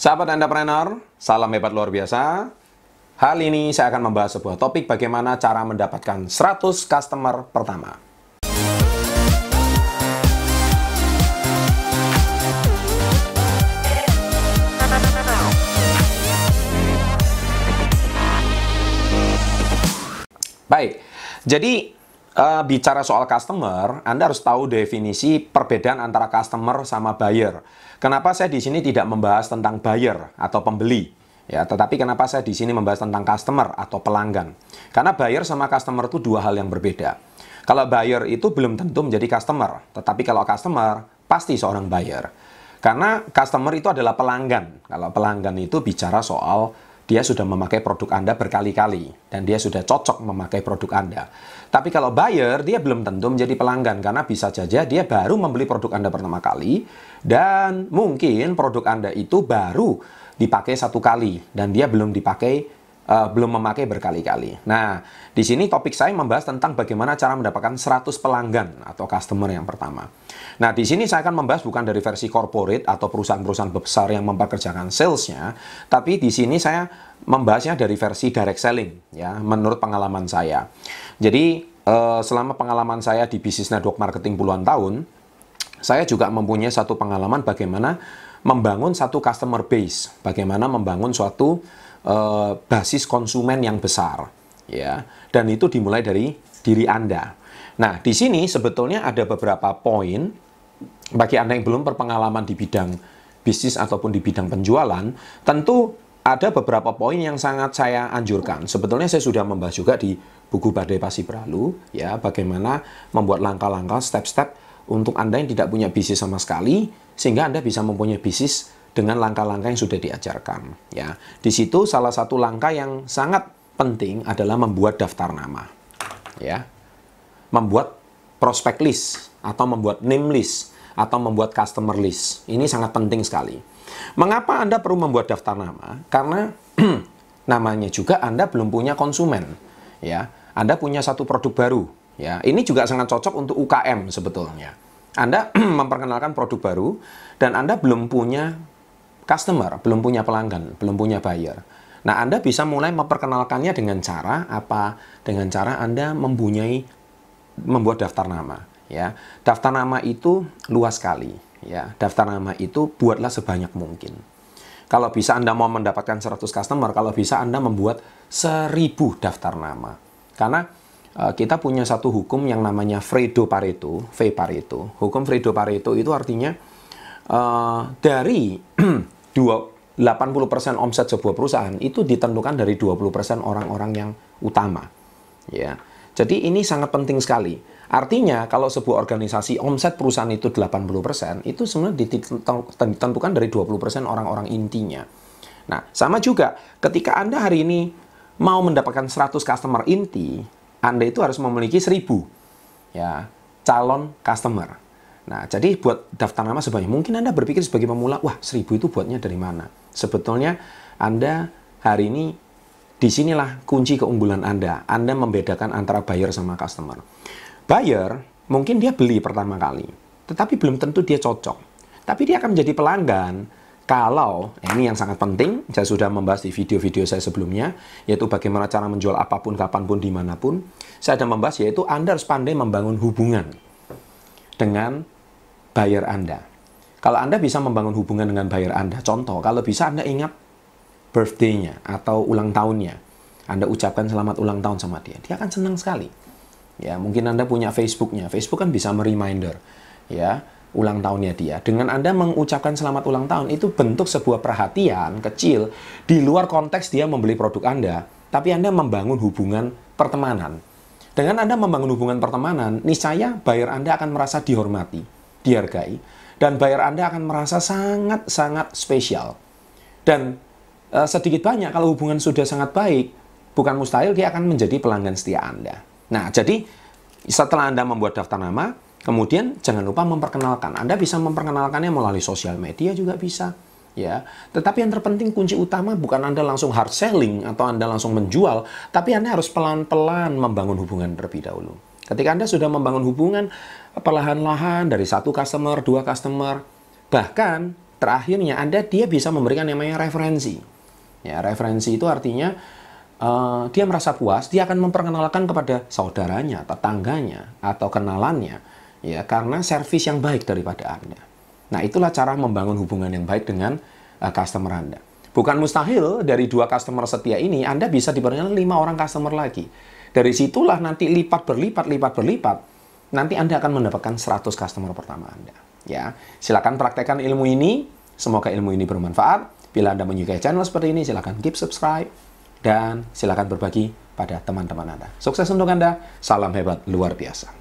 Sahabat entrepreneur, salam hebat luar biasa. Hal ini saya akan membahas sebuah topik bagaimana cara mendapatkan 100 customer pertama. Baik, jadi uh, bicara soal customer, Anda harus tahu definisi perbedaan antara customer sama buyer. Kenapa saya di sini tidak membahas tentang buyer atau pembeli? Ya, tetapi kenapa saya di sini membahas tentang customer atau pelanggan? Karena buyer sama customer itu dua hal yang berbeda. Kalau buyer itu belum tentu menjadi customer, tetapi kalau customer pasti seorang buyer. Karena customer itu adalah pelanggan. Kalau pelanggan itu bicara soal dia sudah memakai produk Anda berkali-kali dan dia sudah cocok memakai produk Anda. Tapi kalau buyer, dia belum tentu menjadi pelanggan karena bisa saja dia baru membeli produk Anda pertama kali dan mungkin produk Anda itu baru dipakai satu kali dan dia belum dipakai uh, belum memakai berkali-kali. Nah, di sini topik saya membahas tentang bagaimana cara mendapatkan 100 pelanggan atau customer yang pertama. Nah, di sini saya akan membahas bukan dari versi corporate atau perusahaan-perusahaan besar yang mempekerjakan salesnya, tapi di sini saya membahasnya dari versi direct selling, ya, menurut pengalaman saya. Jadi, uh, selama pengalaman saya di bisnis network marketing puluhan tahun, saya juga mempunyai satu pengalaman bagaimana membangun satu customer base, bagaimana membangun suatu uh, basis konsumen yang besar, ya. Dan itu dimulai dari diri Anda. Nah, di sini sebetulnya ada beberapa poin bagi Anda yang belum berpengalaman di bidang bisnis ataupun di bidang penjualan, tentu ada beberapa poin yang sangat saya anjurkan. Sebetulnya saya sudah membahas juga di buku Badai Pasi Berlalu, ya, bagaimana membuat langkah-langkah, step-step untuk Anda yang tidak punya bisnis sama sekali, sehingga Anda bisa mempunyai bisnis dengan langkah-langkah yang sudah diajarkan. Ya, di situ salah satu langkah yang sangat penting adalah membuat daftar nama. Ya, membuat prospect list atau membuat name list atau membuat customer list. Ini sangat penting sekali. Mengapa Anda perlu membuat daftar nama? Karena namanya juga Anda belum punya konsumen. Ya, Anda punya satu produk baru. Ya, ini juga sangat cocok untuk UKM sebetulnya. Anda memperkenalkan produk baru dan Anda belum punya customer, belum punya pelanggan, belum punya buyer. Nah, Anda bisa mulai memperkenalkannya dengan cara apa? Dengan cara Anda mempunyai membuat daftar nama, ya. Daftar nama itu luas sekali, ya. Daftar nama itu buatlah sebanyak mungkin. Kalau bisa Anda mau mendapatkan 100 customer, kalau bisa Anda membuat 1000 daftar nama. Karena uh, kita punya satu hukum yang namanya Fredo Pareto, V Pareto. Hukum Fredo Pareto itu artinya uh, dari 80% omset sebuah perusahaan itu ditentukan dari 20% orang-orang yang utama. Ya. Jadi ini sangat penting sekali. Artinya kalau sebuah organisasi omset perusahaan itu 80%, itu sebenarnya ditentukan dari 20% orang-orang intinya. Nah, sama juga ketika Anda hari ini mau mendapatkan 100 customer inti, Anda itu harus memiliki 1000 ya, calon customer. Nah, jadi buat daftar nama sebanyak mungkin Anda berpikir sebagai pemula, wah seribu itu buatnya dari mana? Sebetulnya Anda hari ini di sinilah kunci keunggulan Anda. Anda membedakan antara buyer sama customer. Buyer mungkin dia beli pertama kali, tetapi belum tentu dia cocok. Tapi dia akan menjadi pelanggan kalau, ini yang sangat penting, saya sudah membahas di video-video saya sebelumnya, yaitu bagaimana cara menjual apa pun, kapan pun, di mana pun. Saya ada membahas, yaitu Anda harus pandai membangun hubungan dengan buyer Anda. Kalau Anda bisa membangun hubungan dengan buyer Anda, contoh, kalau bisa Anda ingat birthday-nya atau ulang tahunnya, Anda ucapkan selamat ulang tahun sama dia, dia akan senang sekali. Ya, mungkin Anda punya Facebook-nya. Facebook kan bisa mereminder ya ulang tahunnya dia. Dengan Anda mengucapkan selamat ulang tahun itu bentuk sebuah perhatian kecil di luar konteks dia membeli produk Anda, tapi Anda membangun hubungan pertemanan. Dengan Anda membangun hubungan pertemanan, niscaya buyer Anda akan merasa dihormati dihargai, dan bayar Anda akan merasa sangat-sangat spesial. Dan uh, sedikit banyak kalau hubungan sudah sangat baik, bukan mustahil dia akan menjadi pelanggan setia Anda. Nah, jadi setelah Anda membuat daftar nama, kemudian jangan lupa memperkenalkan. Anda bisa memperkenalkannya melalui sosial media juga bisa. Ya, tetapi yang terpenting kunci utama bukan Anda langsung hard selling atau Anda langsung menjual, tapi Anda harus pelan-pelan membangun hubungan terlebih dahulu. Ketika Anda sudah membangun hubungan perlahan-lahan dari satu customer, dua customer, bahkan terakhirnya Anda dia bisa memberikan namanya referensi. Ya, referensi itu artinya uh, dia merasa puas, dia akan memperkenalkan kepada saudaranya, tetangganya, atau kenalannya, ya karena servis yang baik daripada Anda. Nah, itulah cara membangun hubungan yang baik dengan uh, customer Anda. Bukan mustahil dari dua customer setia ini Anda bisa diberikan lima orang customer lagi. Dari situlah nanti lipat berlipat, lipat berlipat, nanti Anda akan mendapatkan 100 customer pertama Anda. Ya, silakan praktekkan ilmu ini. Semoga ilmu ini bermanfaat. Bila Anda menyukai channel seperti ini, silakan keep subscribe dan silakan berbagi pada teman-teman Anda. Sukses untuk Anda. Salam hebat luar biasa.